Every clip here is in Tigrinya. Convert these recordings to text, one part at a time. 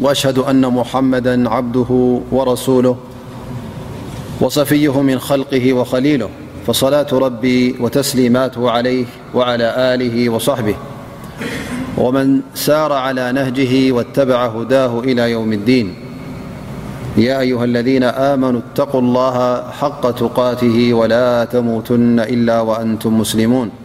وأشهد أن محمدا عبده ورسوله وصفيه من خلقه وخليله فصلاة ربي وتسليماته عليه وعلى آله وصحبه ومن سار على نهجه واتبع هداه إلى يوم الدين يا أيها الذين آمنوا اتقوا الله حق تقاته ولا تموتن إلا وأنتم مسلمون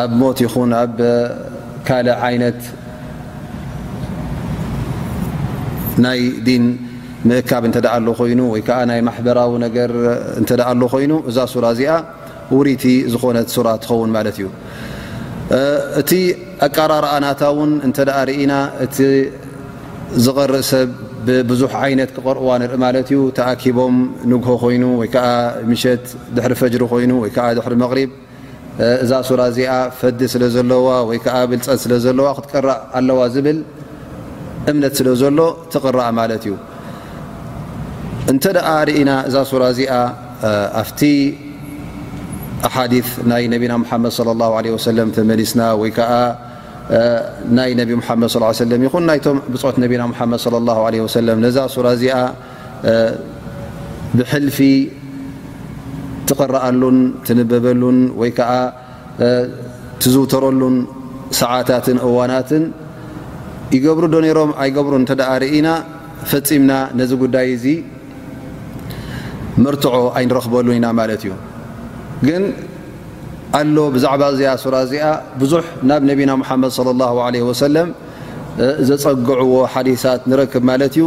ኣብ ሞት ይኹን ኣብ ካልእ ዓይነት ናይ ዲን ምእካብ እንተ ኣሎ ኮይኑ ወይ ከዓ ናይ ማሕበራዊ ነገር እንተ ኣሎ ኮይኑ እዛ ሱራ እዚኣ ውሪቲ ዝኾነት ሱራ ትኸውን ማለት እዩ እቲ ኣቃራርኣናታ እውን እንተ ርኢና እቲ ዝቐርእ ሰብ ብብዙሕ ዓይነት ክቐርዋ ንርኢ ማለት እዩ ተኣኪቦም ንግሆ ኮይኑ ወይከዓ ምሸት ድሕሪ ፈጅሪ ኮይኑ ወይከዓ ድሕሪ መቕሪብ እዛ ሱራ እዚኣ ፈዲ ስለ ዘለዋ ወይ ከዓ ብልፀት ስለ ዘለዋ ክትቅራእ ኣለዋ ዝብል እምነት ስለ ዘሎ ትቕራእ ማለት እዩ እንተ ደኣ ርኢና እዛ ሱራ እዚኣ ኣብቲ ኣሓዲ ናይ ነቢና ሙሓመድ ለ ላ ለ ወሰለም ተመሊስና ወይ ከዓ ናይ ነቢ ሙሓመድ ስ ሰለም ይኹን ናይቶም ብፆት ነቢና ሓመድ ለ ላ ለ ወሰለም ነዛ ሱራ እዚኣ ብሕልፊ ትቕረኣሉን ትንበበሉን ወይ ከዓ ትዝውተረሉን ሰዓታትን እዋናትን ይገብሩ ዶ ነይሮም ኣይገብሩ እተ ርእና ፈፂምና ነዚ ጉዳይ እዚ መርትዖ ኣይንረኽበሉ ኢና ማለት እዩ ግን ኣሎ ብዛዕባ እዚኣ ሱራ እዚኣ ብዙሕ ናብ ነቢና ሙሓመድ ለ ላ ለ ወሰለም ዘፀግዕዎ ሓዲሳት ንረክብ ማለት እዩ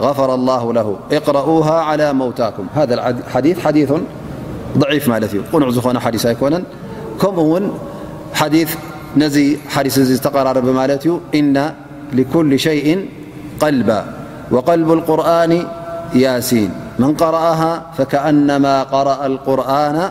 غفر الله له اقرأوها على موتاكم هذا الحديث حديث ضعيفا يثنقرال إن لكل شيء قلبا وقلب القرآن ياسين من قرأها فكأنما قرأ القرآن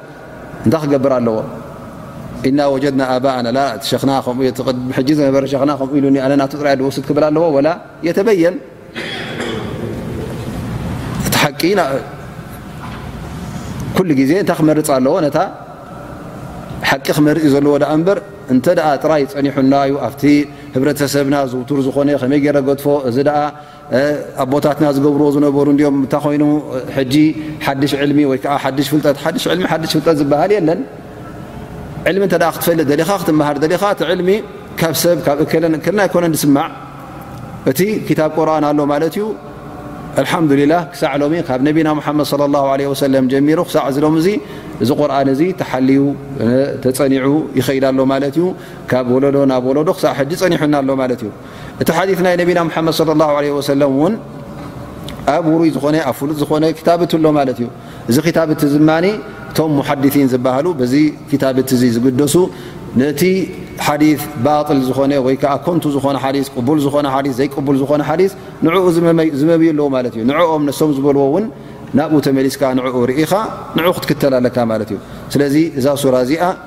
እንታይ ክገብር ኣለዎ እና ወጀድና ኣባእና ሸክና ከምኡሕጂ ዝነበረ ሸክና ከምኡ ኢሉ ኣነ ናቱ ጥራይ ድወስድ ክብል ኣለዎ ወላ የተበየን እቲ ሓቂ ኩሉ ግዜ እንታይ ክመርፅ ኣለዎ ነታ ሓቂ ክመርፅ እዩ ዘለዎ ዳኣ እምበር እንተ ጥራይ ፀኒሑና ዩ ኣብቲ ህብረተሰብና ዝውቱር ዝኾነ ከመይ ገይረ ገድፎ እዚ ኣ ኣቦታትና ዝገብርዎ ዝነበሩ እንዲኦም እታ ኮይኑ ሕጂ ሓድሽ ዕልሚ ወይ ከዓ ሓድሽ ፍልጠት ሓድሽ ዕልሚ ሓድሽ ፍልጠት ዝበሃል የለን ዕልሚ እንተ ክትፈልጥ ደሊኻ ክትመሃር ደሊኻ እቲ ዕልሚ ካብ ሰብ ካብ እከለን እከልና ኣይኮነን ዝስማዕ እቲ ክታብ ቁርን ኣሎ ማለት እዩ ኣልሓምዱሊላ ክሳዕ ሎሚ ካብ ነቢና ሙሓመድ ለ ላ ለ ወሰለም ጀሚሩ ክሳዕ እዚ ሎም እዚ እዚ ቁርን እዚ ተሓልዩ ተፀኒዑ ይኸይዳ ኣሎ ማለት እዩ ካብ ወለዶ ናብ ወለዶ ክሳዕ ሕጂ ፀኒሑና ኣሎ ማለት እዩ እቲ ሓዲት ናይ ነቢና ሓመድ صለ ላ ለ ወሰለ ውን ኣብ ውሩይ ዝኾነ ኣብ ፍሉጥ ዝኾነ ክታብት ኣሎ ማለት እዩ እዚ ክታብት ዝማ እቶም ሙሓዲን ዝበሃሉ በዚ ክታብት እ ዝግደሱ ነቲ ሓዲ ባል ዝኾነ ወይ ከዓ ኮንቱ ዝኾነ ሓ ቅቡል ዝኾነ ሓ ዘይቅቡል ዝኾነ ሓዲ ንኡ ዝመብዩ ኣለዎ ማለት እዩ ንኦም ነሶም ዝበልዎ ውን ናብኡ ተመሊስካ ንኡ ርኢኻ ንኡ ክትክተል ኣለካ ማለት እዩ ስለዚ እዛ ሱራ እዚኣ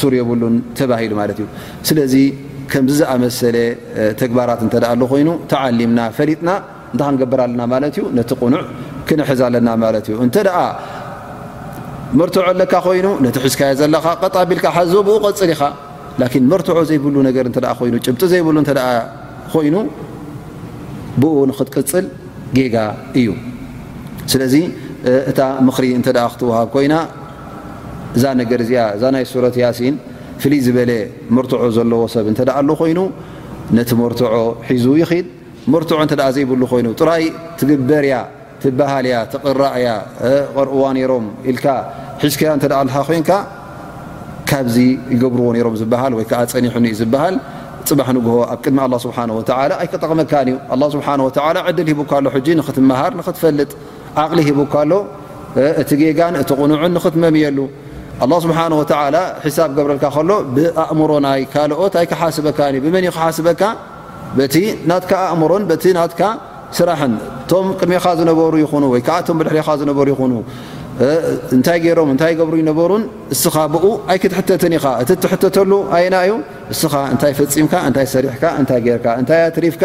ሱር የብሉን ተባሂሉ ማለት እዩ ስለዚ ከምዚ ዝኣመሰለ ተግባራት እንተ ኣሎ ኮይኑ ተዓሊምና ፈሊጥና እንታይ ክንገብር ኣለና ማለት እዩ ነቲ ቁኑዕ ክንሕዝ ኣለና ማለት እዩ እንተ መርትዖ ኣለካ ኮይኑ ነቲ ሕዝካዮ ዘለካ ቀጣቢልካ ሓዞ ብኡ ቀፅል ኢኻ ላኪን መርትዖ ዘይብሉ ነገር እተ ኮይኑ ጭብጢ ዘይብሉ እተ ኮይኑ ብኡ ንክትቅፅል ጌጋ እዩ ስለዚ እታ ምክሪ እንተ ክትወሃብ ኮይና እዛ ነገር እዚኣ እዛ ናይ ሱረት ያሲን ፍልይ ዝበለ መርትዖ ዘለዎ ሰብ እንተ ኣሎ ኮይኑ ነቲ መርትዖ ሒዙ ይኺድ መርትዖ እንተ ዘይብሉ ኮይኑ ጥራይ ትግበር እያ ትበሃል እያ ትቕራእ እያ ቐርእዋ ነይሮም ኢልካ ሒዝከያ እንተ ኣለካ ኮንካ ካብዚ ይገብርዎ ነይሮም ዝበሃል ወይ ከዓ ፀኒሑኒ እዩ ዝበሃል ፅባሕ ንግሆ ኣብ ቅድሚ ኣላ ስብሓን ወተዓላ ኣይክጠቕመካን እዩ ኣላ ስብሓን ወተዓላ ዕድል ሂቡካ ኣሎ ሕጂ ንክትመሃር ንክትፈልጥ ዓቕሊ ሂቡካ ኣሎ እቲ ጌጋን እቲ ቕኑዕን ንኽትመምየሉ ኣላ ስብሓን ወተላ ሒሳብ ገብረልካ ከሎ ብኣእምሮ ናይ ካልኦት ኣይክሓስበካን እዩ ብመን እዩ ክሓስበካ በቲ ናትካ ኣእምሮን በቲ ናትካ ስራሕን እቶም ቅድሜኻ ዝነበሩ ይኹኑ ወይ ከዓ እቶም ብድሕሬኻ ዝነበሩ ይኹኑ እንታይ ገይሮም እንታይ ገብሩ ይነበሩን እስኻ ብኡ ኣይክትሕተትን ኢኻ እቲ እትሕተተሉ ኣይና እዩ እስኻ እንታይ ፈፂምካ እንታይ ሰሪሕካ እንታይ ጌርካ እንታይ ኣትሪፍካ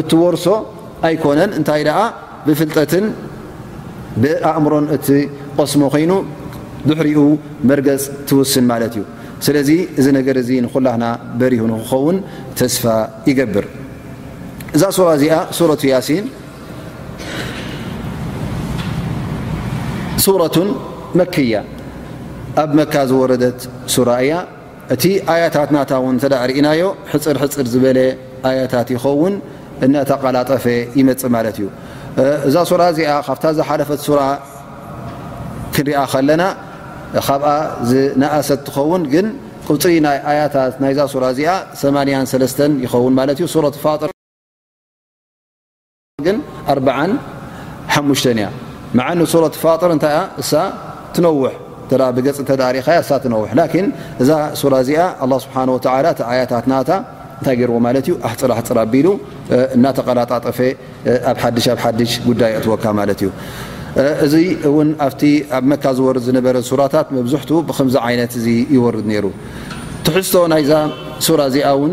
እትወርሶ ኣይኮነን እንታይ ደኣ ብፍልጠትን ብኣእምሮን እትቐስሞ ኮይኑ ድሕሪኡ መርገጽ ትውስን ማለት እዩ ስለዚ እዚ ነገር እዚ ንኩላህና በሪሁ ንክኸውን ተስፋ ይገብር እዛ ሱራ እዚኣ ሱረቱ ያሲን ሱረቱን መክያ ኣብ መካ ዝወረደት ሱራ እያ እቲ ኣያታት ናታ ውን እንተ ርኢናዮ ሕፅር ሕፅር ዝበለ ኣያታት ይኸውን እናተቓላጠፈ ይመፅእ ማለት እዩ እዛ ሱራ እዚኣ ካብታ ዝሓለፈት ሱራ ክንሪኣ ከለና ካብኣ ዝነኣሰት ትኸውን ግን ቁፅሪ ናይ ኣያታት ናይዛ ሱራ እዚኣ ሰማንያን ሰለስተን ይኸውን ማለት እዩ ሱረት ፋጢር ግን ኣርብዓን ሓሙሽተን እያ መዓኑ ሱረት ፋጥር እንታይ እያ እሳ ትነውሕ ተ ብገፅ እተ ሪእኻያ እሳ ትነውሕ ላኪን እዛ ሱራ እዚኣ ኣላ ስብሓን ወተላ እቲ ኣያታት ናታ እንታይ ገይርዎ ማለት እዩ ኣሕፅር ኣሕፅር ኣቢሉ እናተቀላጣጠፈ ኣብ ሓድሽ ኣብ ሓድሽ ጉዳይ የእትወካ ማለት እዩ እዚ እውን ኣብቲ ኣብ መካ ዝወርድ ዝነበረ ሱራታት መብዝሕቱ ብከምዚ ዓይነት እዚ ይወርድ ነይሩ ትሕዝቶ ናይዛ ሱራ እዚኣ እውን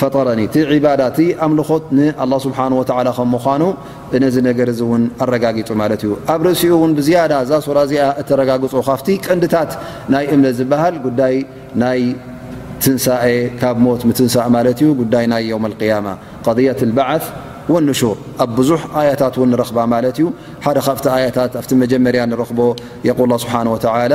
ፈጠረኒ እቲ ዒባዳ እቲ ኣምልኾት ንኣላ ስብሓን ወተላ ከም ምዃኑ ነዚ ነገር እዚ እውን ኣረጋጊጹ ማለት እዩ ኣብ ርእሲኡ እውን ብዝያዳ እዛ ሱራ እዚኣ እተረጋግጾ ካብቲ ቀንድታት ናይ እምነት ዝበሃል ጉዳይ ናይ ትንሳኤ ካብ ሞት ምትንሳእ ማለት እዩ ጉዳይ ናይ ዮም ልቅያማ ቐضየት ልበዓት ወንሹር ኣብ ብዙሕ ኣያታት እውን ንረኽባ ማለት እዩ ሓደ ካብቲ ኣያታት ኣብቲ መጀመርያ ንረኽቦ የቁል ስብሓን ወተላ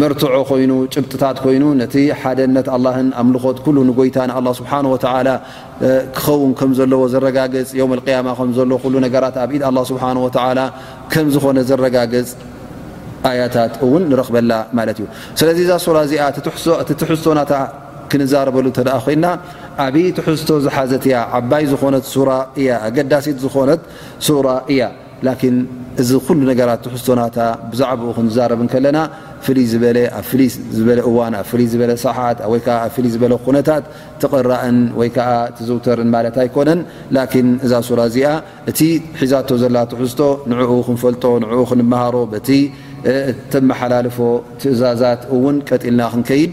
መርትዖ ኮይኑ ጭብጥታት ኮይኑ ነቲ ሓደነት ኣላህን ኣምልኾት ኩሉ ንጎይታ ንኣላ ስብሓ ወተላ ክኸውን ከም ዘለዎ ዘረጋግፅ ዮም ኣልቅያማ ከምዘሎ ኩሉ ነገራት ኣብ ኢድ ኣላ ስብሓ ወተላ ከም ዝኾነ ዘረጋግፅ ኣያታት እውን ንረክበላ ማለት እዩ ስለዚ እዛ ሱራ እዚኣ ትትሕዝቶናታ ክንዛረበሉ እተ ኮይና ዓብይ ትሕዝቶ ዝሓዘት እያ ዓባይ ዝኾነት ሱራ እያ ኣገዳሲት ዝኾነት ሱራ እያ ላኪን እዚ ኩሉ ነገራት ትሕዝቶና እታ ብዛዕባኡ ክንዛረብ እንከለና ፍልይ ዝበለ ኣብ ፍልይ ዝበለ እዋን ኣብ ፍልይ ዝበለ ሰዓት ወይ ከዓ ኣብ ፍልይ ዝበለ ኩነታት ትቕራእን ወይ ከዓ ትዝውተርን ማለት ኣይኮነን ላኪን እዛ ሱራ እዚኣ እቲ ሒዛቶ ዘላ ትሕዝቶ ንዕኡ ክንፈልጦ ንዕኡ ክንመሃሮ በቲ እተመሓላልፎ ትእዛዛት እውን ቀጢልና ክንከይድ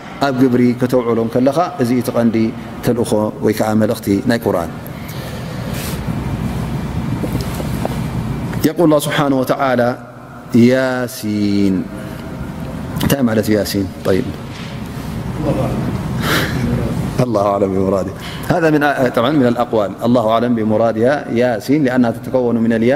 ኣብ ግብሪ ከተውዕሎ ከለኻ እዚ እቲ ቀንዲ ተልእኾ ወይ ከኣ መልእኽቲ ናይ ቁርን። የቁል ስብሓን ወተላ ያሲን እንታይ ማለት እዩ ያሲን ም ብሙራድ ያሲን ኣ ተትከወኑ ያ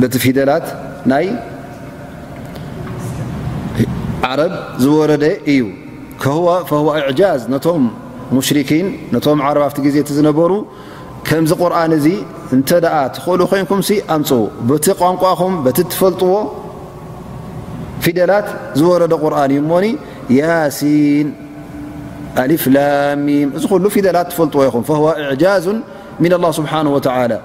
በቲ ፊደላት ናይ ዓረብ ዝወረደ እዩ ጃዝ ነቶም ሙሽኪን ነቶም ዓረብ ኣብቲ ግዜ ቲ ዝነበሩ ከምዚ ቁርን እዚ እንተ ትኽእሉ ኮንኩም ኣምፅ በቲ ቋንቋኹም በቲ ትፈልጥዎ ፊደላት ዝወረደ ቁርን እዩ እሞኒ ያሲን ኣሊፍላሚም እዚ ኩሉ ፊደላት ትፈልጥዎ ኢኹም ጃዝ ን ላ ስብሓን ወላ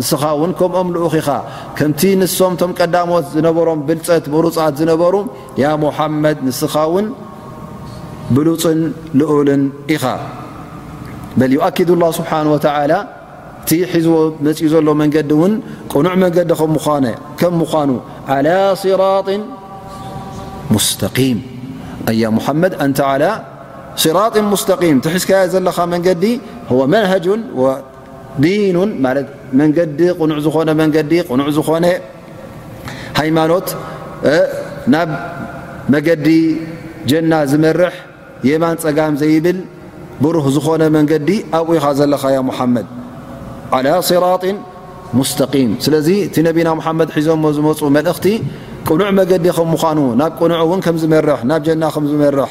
ንስኻ እውን ከምኦም ልኡኽ ኢኻ፣ ከምቲ ንሶም እቶም ቀዳሞት ዝነበሮም ብልጸት ምሩጻት ዝነበሩ፣ ያ ሙሓመድ ንስኻ እውን ብሉጽን ልኡልን ኢኻ። በል ዩኣኪዱ ኣላህ ስብሓን ወተዓላ እቲ ሒዝዎ መጺኡ ዘሎ መንገዲ እውን ቅኑዕ መንገዲ ከምዃነ ከም ምዃኑ ዓላ ስራጢን ሙስተቂም ኣያ ሙሓመድ ኣንተ ዓላ ስራጢን ሙስተቂም ትሒዝካዮ ዘለኻ መንገዲ ወመንሃጁን ዲኑ ማለት መንገዲ ቅኑዕ ዝኾነ መንገዲ ቅኑዕ ዝኾነ ሃይማኖት ናብ መገዲ ጀና ዝመርሕ የማን ፀጋም ዘይብል ብሩህ ዝኾነ መንገዲ ኣብኡ ኢኻ ዘለኻ ያ ሙሓመድ ዓላ ስራጢ ሙስተቂም ስለዚ እቲ ነቢና ሙሓመድ ሒዞሞ ዝመፁ መልእኽቲ ቅኑዕ መገዲ ከም ምዃኑ ናብ ቅኑዕ እውን ከም ዝመርሕ ናብ ጀና ከም ዝመርሕ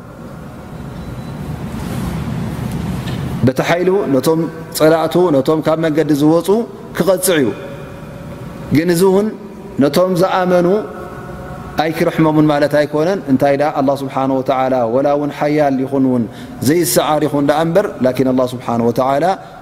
በቲ ሓይሉ ነቶም ፀላእቱ ነቶም ካብ መንገዲ ዝወፁ ክቐፅዕ እዩ ግን እዚ እውን ነቶም ዝኣመኑ ኣይክርሕመሙን ማለት ኣይኮነን እንታይ ኣ ኣላ ስብሓን ወተላ ወላ እውን ሓያል ይኹን ውን ዘይሰዓር ይኹን ዳኣ እምበር ላኪን ኣላ ስብሓን ወተላ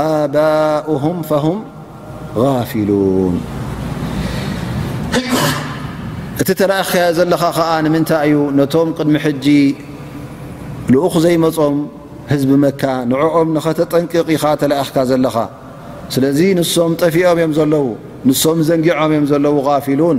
ኣባኡሁም ፈሁም ጋፊሉን እቲ ተላኣኽካዮ ዘለኻ ኸዓ ንምንታይ እዩ ነቶም ቅድሚ ሕጂ ልኡኽ ዘይመጾም ህዝቢ መካ ንዕኦም ንኸተጠንቅቕ ኢኻ ተላኣኽካ ዘለኻ ስለዚ ንሶም ጠፊኦም እዮም ዘለዉ ንሶም ዘንጊዖም እዮም ዘለዉ ጋፊሉን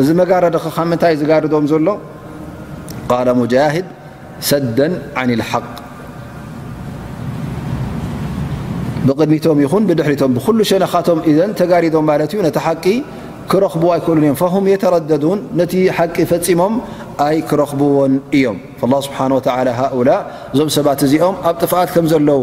እዚ መጋረዲ ከ ካብ ምንታይ እዩ ዝጋርዶም ዘሎ? ቃለ ሙጃሂድ ሰደን ዓን ልሓቅ ብቕድሚቶም ይኹን ብድሕሪቶም ብኩሉ ሸነኻቶም ኢዘን ተጋሪዶም ማለት እዩ ነቲ ሓቂ ክረኽብዎ ኣይክእሉን እዮም ፈም የተረደዱን ነቲ ሓቂ ፈፂሞም ኣይ ክረኽብዎን እዮም ላ ስብሓን ወተላ ሃኡላ እዞም ሰባት እዚኦም ኣብ ጥፍኣት ከም ዘለዉ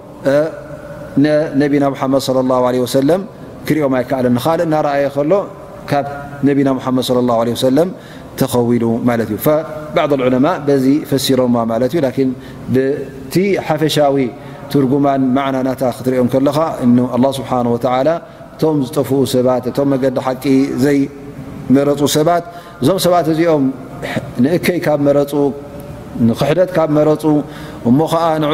ነቢና ሙሓመድ صለ ላه ለ ወሰለም ክሪኦም ኣይከኣለን ንካልእ እናረኣየ ከሎ ካብ ነቢና ሙሓመድ صለ ላه ለ ወሰለም ተኸዊሉ ማለት እዩ ባዕض ዑለማ በዚ ፈሲሮማ ማለት እዩ ላኪን ብቲ ሓፈሻዊ ትርጉማን ማዕና ናታ ክትሪኦም ከለኻ እን ኣላ ስብሓን ወተላ እቶም ዝጠፍኡ ሰባት እቶም መገዲ ሓቂ ዘይመረፁ ሰባት እዞም ሰባት እዚኦም ንእከይ ካብ መረፁ ንክሕደት ካብ መረፁ እሞ ከዓ ንኡ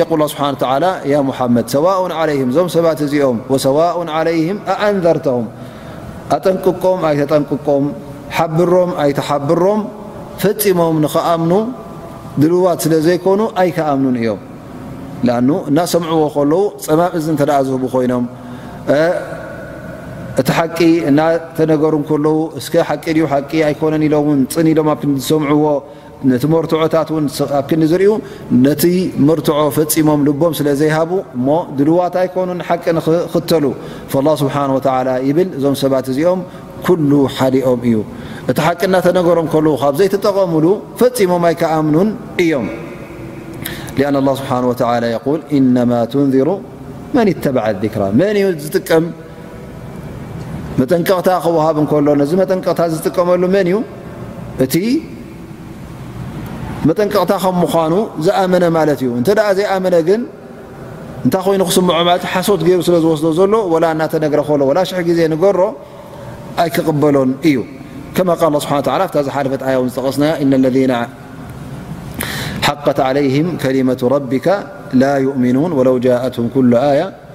የቁል ላሁ ስብሓነሁ ወተዓላ ያ ሙሓመድ ሰዋኡን ዓለይሂም እዞም ሰባት እዚኦም ወሰዋኡን ዓለይሂም ኣኣንዘርተሁም ኣጠንቅቆም ኣይተጠንቅቆም ሓብሮም ኣይተሓብሮም ፈፂሞም ንክኣምኑ ድልዋት ስለ ዘይኮኑ ኣይከኣምኑን እዮም ኣ እናሰምዕዎ ከለዉ ፀማም እዝ እተ ዝህቡ ኮይኖም እቲ ሓቂ እናተነገሩ ከለዉ እስከ ሓቂ ድዩ ሓቂ ኣይኮነን ኢሎምውን ፅን ኢሎም ኣብ ክንዲ ዝሰምዕዎ ነቲ መርትዖታት እውን ኣብ ክንዲ ዝርእዩ ነቲ መርትዖ ፈፂሞም ልቦም ስለ ዘይሃቡ እሞ ድልዋት ኣይኮኑን ሓቂ ንክኽተሉ ላ ስብሓን ወተዓላ ይብል እዞም ሰባት እዚኦም ኩሉ ሓዲኦም እዩ እቲ ሓቂ እናተነገሮም ከለዉ ካብ ዘይተጠቐምሉ ፈፂሞም ኣይከኣምኑን እዮም ሊኣን ላ ስብሓን ወተላ የል ኢነማ ትንዚሩ መን ይተባዕ ዚክራ መን እዩ ዝጥቀም መጠንቀቕታ ክወሃብ እንከሎ ነዚ መጠንቀቕታ ዝጥቀመሉ መን እዩ እቲ መጠንቀቕታ ከም ምዃኑ ዝኣመነ ማለት እዩ እንተ ዘይኣመነ ግን እንታይ ኮይኑ ክስምዖ ማለት ሓሶት ገይሩ ስለ ዝወስዶ ዘሎ ወላ እናተነግረ ከሎ ወላ ሽሕ ግዜ ንገሮ ኣይክቕበሎን እዩ ከማ ቃል ስብሓ ላ ብታ ዝሓለፈት ኣያ ውን ዝጠቐስናያ እነ ለذ ሓቀት ዓለይህም ከሊመቱ ረቢካ ላ ዩእምኑን ወለው ጃእትም ኩሉ ኣያ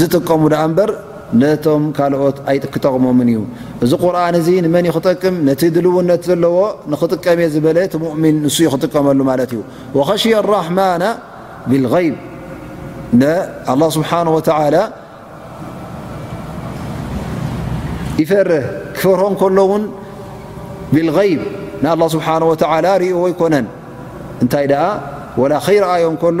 ዝጥቀሙ ደኣ እምበር ነቶም ካልኦት ኣይክጠቕሞምን እዩ። እዚ ቁርን እዚ ንመን እዩ ክጠቅም ነቲ ድልውነት ዘለዎ ንክጥቀም እየ ዝበለ እቲ ሙእሚን ንሱ እዩ ክጥቀመሉ ማለት እዩ። ወኸሽየ ኣራሕማና ብልገይብ ንኣላህ ስብሓን ወተዓላ ይፈርህ ክፈርሆ እንከሎ እውን ብልገይብ ንኣላህ ስብሓን ወተዓላ ርእይዎ ኣይኮነን እንታይ ደኣ ወላ ከይረኣዮ እንከሎ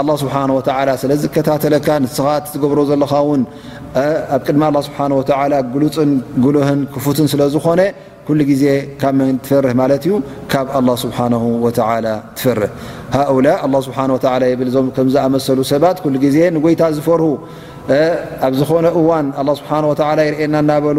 ኣላህ ስብሓነሁ ወተዓላ ስለ ዝከታተለካ ንስኻ እቲ ትገብሮ ዘለኻ እውን ኣብ ቅድሚ ኣላህ ስብሓነሁ ወተዓላ ግሉፅን ጉሉህን ክፉትን ስለ ዝኾነ ኩሉ ግዜ ካብ መን ትፈርህ ማለት እዩ ካብ ኣላህ ስብሓነሁ ወተዓላ ትፈርህ ሃኡላ ኣላህ ስብሓነሁ ወተዓላ ይብል እዞም ከም ዝኣመሰሉ ሰባት ኩሉ ግዜ ንጎይታ ዝፈርሁ ኣብ ዝኾነ እዋን ኣላህ ስብሓነሁ ወተዓላ ይርእየና እናበሉ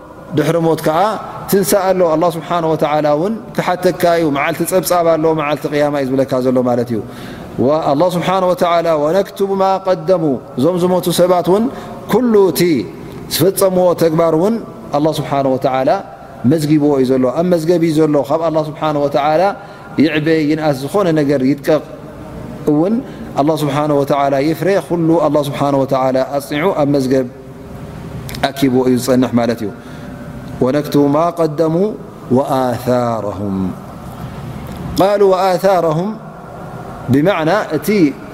ድሕሪ ሞት ከኣ ትንሳእ ኣሎ ኣላ ስብሓን ወተላ እውን ክሓተካ እዩ መዓልቲ ፀብፃብ ኣሎ መዓልቲ ቅያማ እዩ ዝብለካ ዘሎ ማለት እዩ ኣላ ስብሓን ወተላ ወነክቱቡ ማ ቀደሙ እዞም ዝሞቱ ሰባት እውን ኩሉ እቲ ዝፈፀምዎ ተግባር እውን ኣላ ስብሓን ወተላ መዝጊብዎ እዩ ዘሎ ኣብ መዝገብ እዩ ዘሎ ካብ ኣላ ስብሓን ወተላ ይዕበ ይንኣስ ዝኾነ ነገር ይጥቀቕ እውን ኣላ ስብሓን ወተላ ይፍረ ኩሉ ኣላ ስብሓን ወተላ ኣፅኒዑ ኣብ መዝገብ ኣኪብዎ እዩ ዝፀንሕ ማለት እዩ ወነክትቡ ማ ቀደሙ ኣثረም ቃሉ ኣثረም ብማዕና እቲ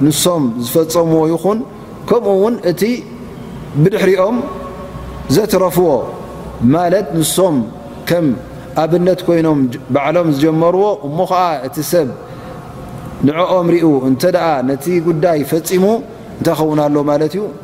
ንሶም ዝፈፀምዎ ይኹን ከምኡ ውን እቲ ብድሕሪኦም ዘትረፍዎ ማለት ንሶም ከም ኣብነት ኮይኖም ባዕሎም ዝጀመርዎ እሞ ከዓ እቲ ሰብ ንዕኦም ሪኡ እንተ ነቲ ጉዳይ ፈፂሙ እንታይ ኸውን ኣሎ ማለት እዩ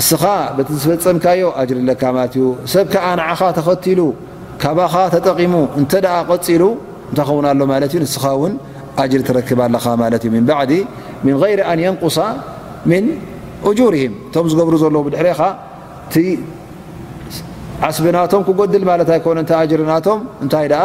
እስኻ በቲ ዝፈጸምካዮ ኣጅሪ ኣለካ ማለት እዩ፣ ሰብ ከኣ ንዓኻ ተኸቲሉ ካባኻ ተጠቒሙ እንተ ቀጺሉ እንታይ ክኸውን ኣሎ ማለት እዩ ንስኻ እውን ኣጅሪ ትረክብ ኣለኻ ማለት እዩ ምን ባዕዲ ምን غይሪ ኣን የንቁሳ ምን እጁርሂም እቶም ዝገብሩ ዘለዉ ብድሕሬኻ እቲ ዓስቢ ናቶም ክጎድል ማለት ኣይኮነን እቲ ኣጅሪ ናቶም እንታይ ደኣ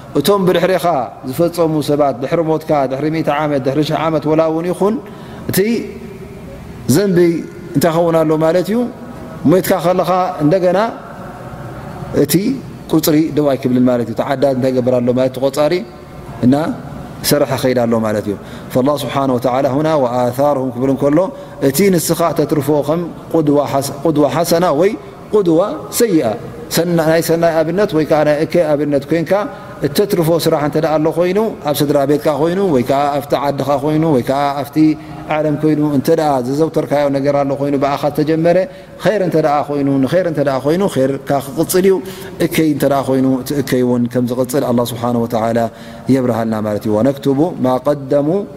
እቶም ብድሕሬኻ ዝፈጸሙ ሰባት ድሕሪ ሞትካ ድሕሪ ሚእቲ ዓመት ድሕሪ ሽሕ ዓመት ወላ ውን ይኹን እቲ ዘንቢ እንታይ ኸውን ኣሎ ማለት እዩ ሞትካ ከለኻ እንደገና እቲ ቁፅሪ ደው ኣይክብልን ማለት እዩ ተዓዳድ እንታይ ገብር ኣሎ ማለት ተቆፃሪ እና ሰረሐ ከይድ ኣሎ ማለት እዩ ላ ስብሓን ወተላ ሁና ወኣታርም ክብል ከሎ እቲ ንስኻ ተትርፎ ከም ቁድዋ ሓሰና ወይ ቁድዋ ሰይኣ፣ ናይ ሰናይ ኣብነት ወይ ከዓ ናይ እከይ ኣብነት ኮይንካ እተትርፎ ስራሕ እንተ ኣሎ ኮይኑ ኣብ ስድራ ቤትካ ኮይኑ ወይ ከዓ ኣብቲ ዓድኻ ኮይኑ ወይ ከዓ ኣብቲ ዓለም ኮይኑ እንተ ዘዘውተርካዮ ነገር ኣሎ ኮይኑ ብኣኻ ዝተጀመረ ኸይር እንተ ኮይኑ ንኸይር እንተ ኮይኑ ርካ ክቕፅል እዩ እከይ እንተ ኮይኑ እቲ እከይ እውን ከም ዝቕፅል ኣላ ስብሓን ወተዓላ የብርሃልና ማለት እዩ ወነክትቡ ማቀደሙ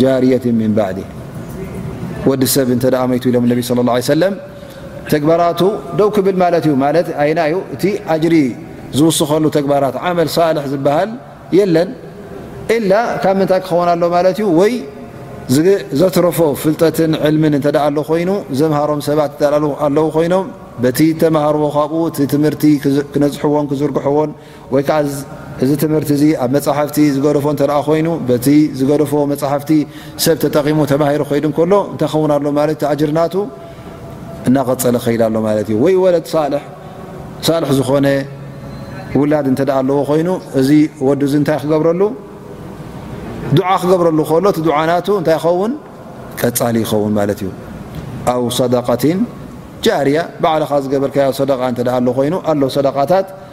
ጃርየት ምን ባዕዲ ወዲ ሰብ እተ መይቱ ኢሎም ነቢ صለ ه ሰለ ተግባራቱ ደው ክብል ማለት እዩ ማለት ኣይና እዩ እቲ ኣጅሪ ዝውስኸሉ ተግባራት ዓመል ሳልሕ ዝበሃል የለን ኢላ ካብ ምንታይ ክኸውን ኣሎ ማለት እዩ ወይ ዘትረፎ ፍልጠትን ዕልምን እተ ኣሎ ኮይኑ ዘምሃሮም ሰባት ኣለዉ ኮይኖም በቲ ተማሃርዎ ካብኡ እቲ ትምህርቲ ክነዝሕዎን ክዝርግሕዎን ወይ ከኣ እዚ ትምህርቲ እዚ ኣብ መጻሕፍቲ ዝገደፎ እንተ ኮይኑ በቲ ዝገደፎ መጻሕፍቲ ሰብ ተጠቒሙ ተማሂሩ ከይዱ እንከሎ እንታይ ኸውን ኣሎ ማለት እቲ ኣጅር ናቱ እናቐጸለ ከይድ ኣሎ ማለት እዩ ወይ ወለድ ሳልሕ ሳልሕ ዝኾነ ውላድ እንተ ኣለዎ ኮይኑ እዚ ወዱ እዚ እንታይ ክገብረሉ ዱዓ ክገብረሉ ከሎ እቲ ዱዓ ናቱ እንታይ ይኸውን ቀጻሊ ይኸውን ማለት እዩ ኣው ሰደቃትን ጃርያ ባዕልኻ ዝገበርካዮ ሰደቃ እንተ ኣሎ ኮይኑ ኣሎ ሰደቃታት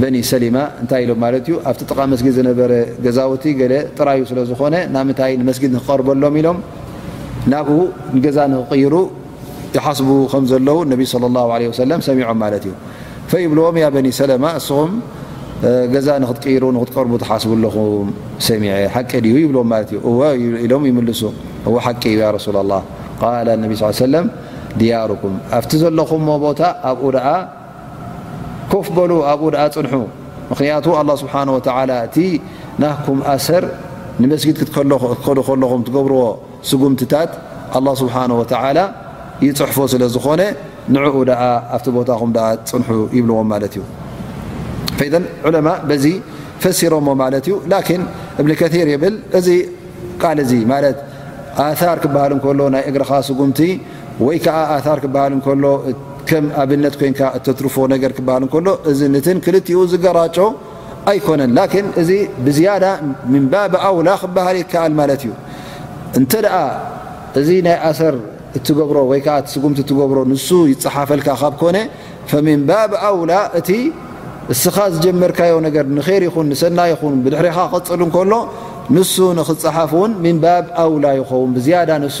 በኒ ሰሊማ እንታይ ኢሎም ማለት እዩ ኣብቲ ጥቓ መስጊድ ዝነበረ ገዛውቲ ገለ ጥራዩ ስለ ዝኾነ ናምንታይ ንመስጊድ ንክቐርበሎም ኢሎም ናብኡ ንገዛ ንክቕይሩ ይሓስቡ ከም ዘለዉ ነቢ ለ ላ ለ ወሰለም ሰሚዖም ማለት እዩ ፈይብልዎም እያ በኒ ሰለማ እስኹም ገዛ ንክትቅይሩ ንክትቀርቡ ትሓስቡ ኣለኹም ሰሚዐ ሓቂ ድዩ ይብልዎም ማለት እዩ እወ ኢሎም ይምልሱ እወ ሓቂ እዩ ረሱላ ላ ቃል ነቢ ስ ሰለም ድያሩኩም ኣብቲ ዘለኹምዎ ቦታ ኣብኡ ደኣ ኮፍ በሉ ኣብኡ ደኣ ጽንሑ ምኽንያቱ ኣላ ስብሓን ወተዓላ እቲ ናህኩም ኣሰር ንመስጊድ ክትከዱ ከለኹም ትገብርዎ ስጉምትታት ኣላ ስብሓን ወተዓላ ይጽሕፎ ስለ ዝኾነ ንዕኡ ደኣ ኣብቲ ቦታኹም ደኣ ጽንሑ ይብልዎም ማለት እዩ ፈይደን ዑለማ በዚ ፈሲሮሞ ማለት እዩ ላኪን እብኒ ከር ይብል እዚ ቃል እዚ ማለት ኣር ክበሃል እንከሎ ናይ እግርኻ ስጉምቲ ወይ ከኣ ኣታር ክበሃል እንከሎ ከም ኣብነት ኮይንካ እተትርፎ ነገር ክበሃል እንከሎ እዚ ንትን ክልቲኡ ዝገራጮ ኣይኮነን ላኪን እዚ ብዝያዳ ምን ባብ ኣውላ ክበሃል ይከኣል ማለት እዩ እንተ እዚ ናይ ኣሰር እትገብሮ ወይ ከዓ ስጉምቲ እትገብሮ ንሱ ይፀሓፈልካ ካብ ኮነ ፈምን ባብ ኣውላ እቲ እስኻ ዝጀመርካዮ ነገር ንር ይኹን ንሰና ይኹን ብድሕሪኻ ክቅፅል እንከሎ ንሱ ንክፀሓፍ እውን ምን ባብ ኣውላ ይኸውን ብዝያዳ ንሱ